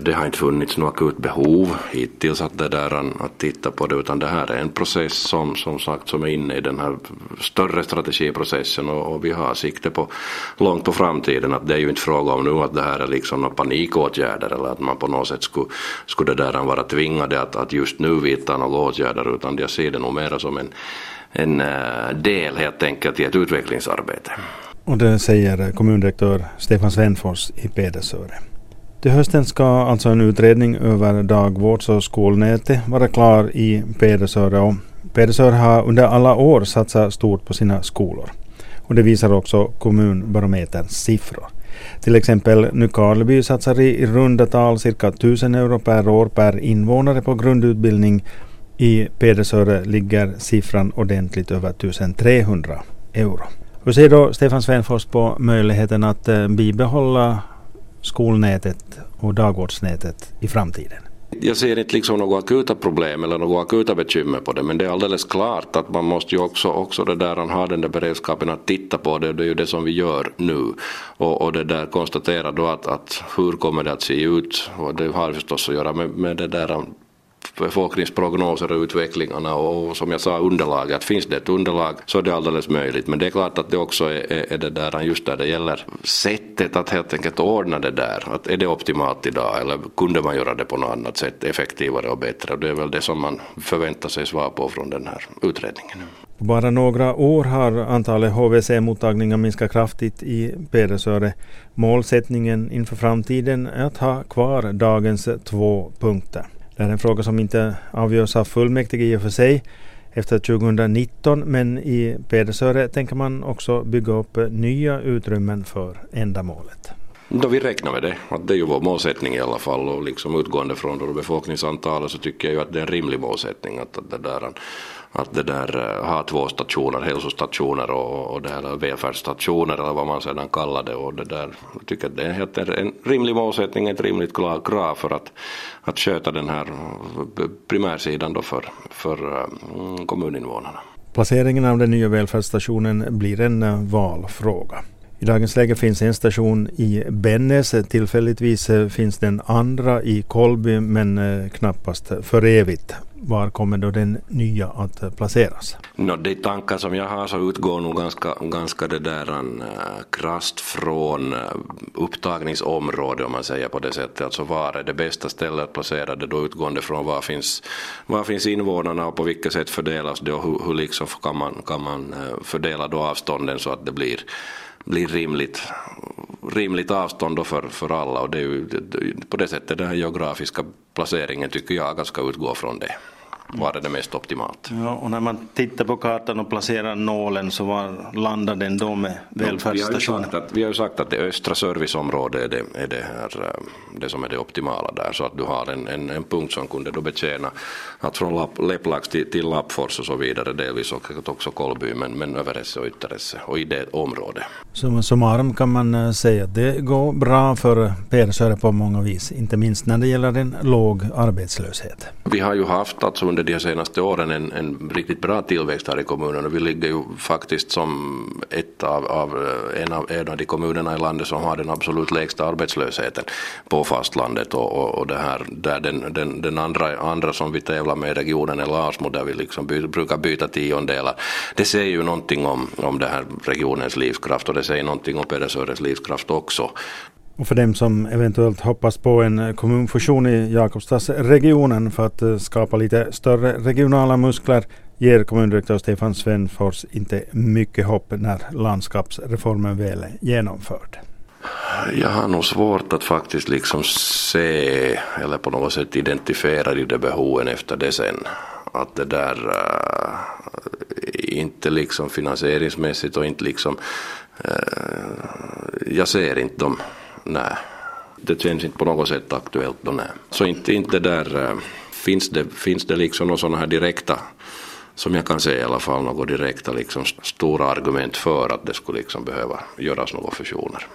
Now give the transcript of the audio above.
det har inte funnits något akut behov hittills att, det där, att titta på det utan det här är en process som som sagt som är inne i den här större strategiprocessen och, och vi har sikte på långt på framtiden att det är ju inte fråga om nu att det här är liksom några panikåtgärder eller att man på något sätt skulle, skulle det där vara tvingade att, att just nu vidta några åtgärder utan jag ser det nog mera som en, en eh, del helt enkelt i ett utvecklingsarbete. Och det säger kommundirektör Stefan Svenfors i Pedersöre. Till hösten ska alltså en utredning över dagvårds och skolnätet vara klar i Pedersöre och Pedersöre har under alla år satsat stort på sina skolor. Och det visar också kommunbarometerns siffror. Till exempel Nykarleby satsar i runda tal cirka 1000 euro per år per invånare på grundutbildning. I Pedersöre ligger siffran ordentligt över 1300 euro. Hur ser då Stefan Svenfors på möjligheten att eh, bibehålla skolnätet och dagvårdsnätet i framtiden? Jag ser inte liksom några akuta problem eller några akuta bekymmer på det men det är alldeles klart att man måste ju också, också det där, ha den där beredskapen att titta på det och det är ju det som vi gör nu. Och, och det där konstatera då att, att hur kommer det att se ut och det har förstås att göra med, med det där befolkningsprognoser och utvecklingarna och som jag sa underlaget, finns det ett underlag så är det alldeles möjligt. Men det är klart att det också är, är det där just där det gäller sättet att helt enkelt ordna det där. Att är det optimalt idag eller kunde man göra det på något annat sätt effektivare och bättre? Och det är väl det som man förväntar sig svar på från den här utredningen. På bara några år har antalet HVC-mottagningar minskat kraftigt i Pedersöre. Målsättningen inför framtiden är att ha kvar dagens två punkter. Det är en fråga som inte avgörs av fullmäktige i och för sig efter 2019 men i Pedersöre tänker man också bygga upp nya utrymmen för ändamålet. Då vi räknar med det, att det är ju vår målsättning i alla fall och liksom utgående från då befolkningsantalet så tycker jag ju att det är en rimlig målsättning att, att det där att det där eh, ha två stationer, hälsostationer och, och det här välfärdsstationer eller vad man sedan kallar det och det där. Jag tycker att det är helt en rimlig målsättning, ett rimligt krav för att, att sköta den här eh, primärsidan då för, för eh, mm, kommuninvånarna. Placeringen av den nya välfärdsstationen blir en valfråga. I dagens läge finns en station i Bennes. Tillfälligtvis eh, finns den andra i Kolby men eh, knappast för evigt. Var kommer då den nya att eh, placeras? No, de tankar som jag har så utgår nog ganska, ganska det där uh, krasst från uh, upptagningsområde om man säger på det sättet. Alltså var är det bästa stället att placera det då utgående från var finns, var finns invånarna och på vilket sätt fördelas det och hur, hur liksom kan man, kan man uh, fördela då avstånden så att det blir blir rimligt, rimligt avstånd då för, för alla. Och det är ju på det sättet den här geografiska placeringen tycker jag ska utgå från det var är det mest optimalt. Ja, och när man tittar på kartan och placerar nålen så var landar den då med välfärdsstationen? Ja, vi har ju sagt att det östra serviceområdet är det, är det, här, eh, det som är det optimala där så att du har en, en, en punkt som kunde då betjäna att från Lapp, Lepplax till, till Lappfors och så vidare delvis och också Kolby men, men Överesse och Ytteresse och i det området. Som summarum kan man eh, säga att det går bra för Persöre på många vis, inte minst när det gäller en låg arbetslöshet. Vi har ju haft alltså under de senaste åren en, en riktigt bra tillväxt här i kommunen och vi ligger ju faktiskt som ett av, av, eh, en, av, en av de kommunerna i landet som har den absolut lägsta arbetslösheten på fastlandet och, och, och det här, där den, den, den andra, andra som vi tävlar med i regionen är Larsmo där vi liksom by, brukar byta tiondelar. Det säger ju någonting om, om det här regionens livskraft och det säger någonting om Pedersöres livskraft också. Och för dem som eventuellt hoppas på en kommunfusion i Jakobstadsregionen för att eh, skapa lite större regionala muskler ger kommundirektör Stefan Svenfors inte mycket hopp när landskapsreformen väl är genomförd. Jag har nog svårt att faktiskt liksom se eller på något sätt identifiera de där behoven efter det sen. Att det där äh, inte liksom finansieringsmässigt och inte liksom äh, jag ser inte dem nej. Det känns inte på något sätt aktuellt då, nej. Så inte, inte där, eh, finns det, finns det liksom några sådana här direkta som jag kan se i alla fall några direkta liksom stora argument för att det skulle liksom behöva göras några fusioner.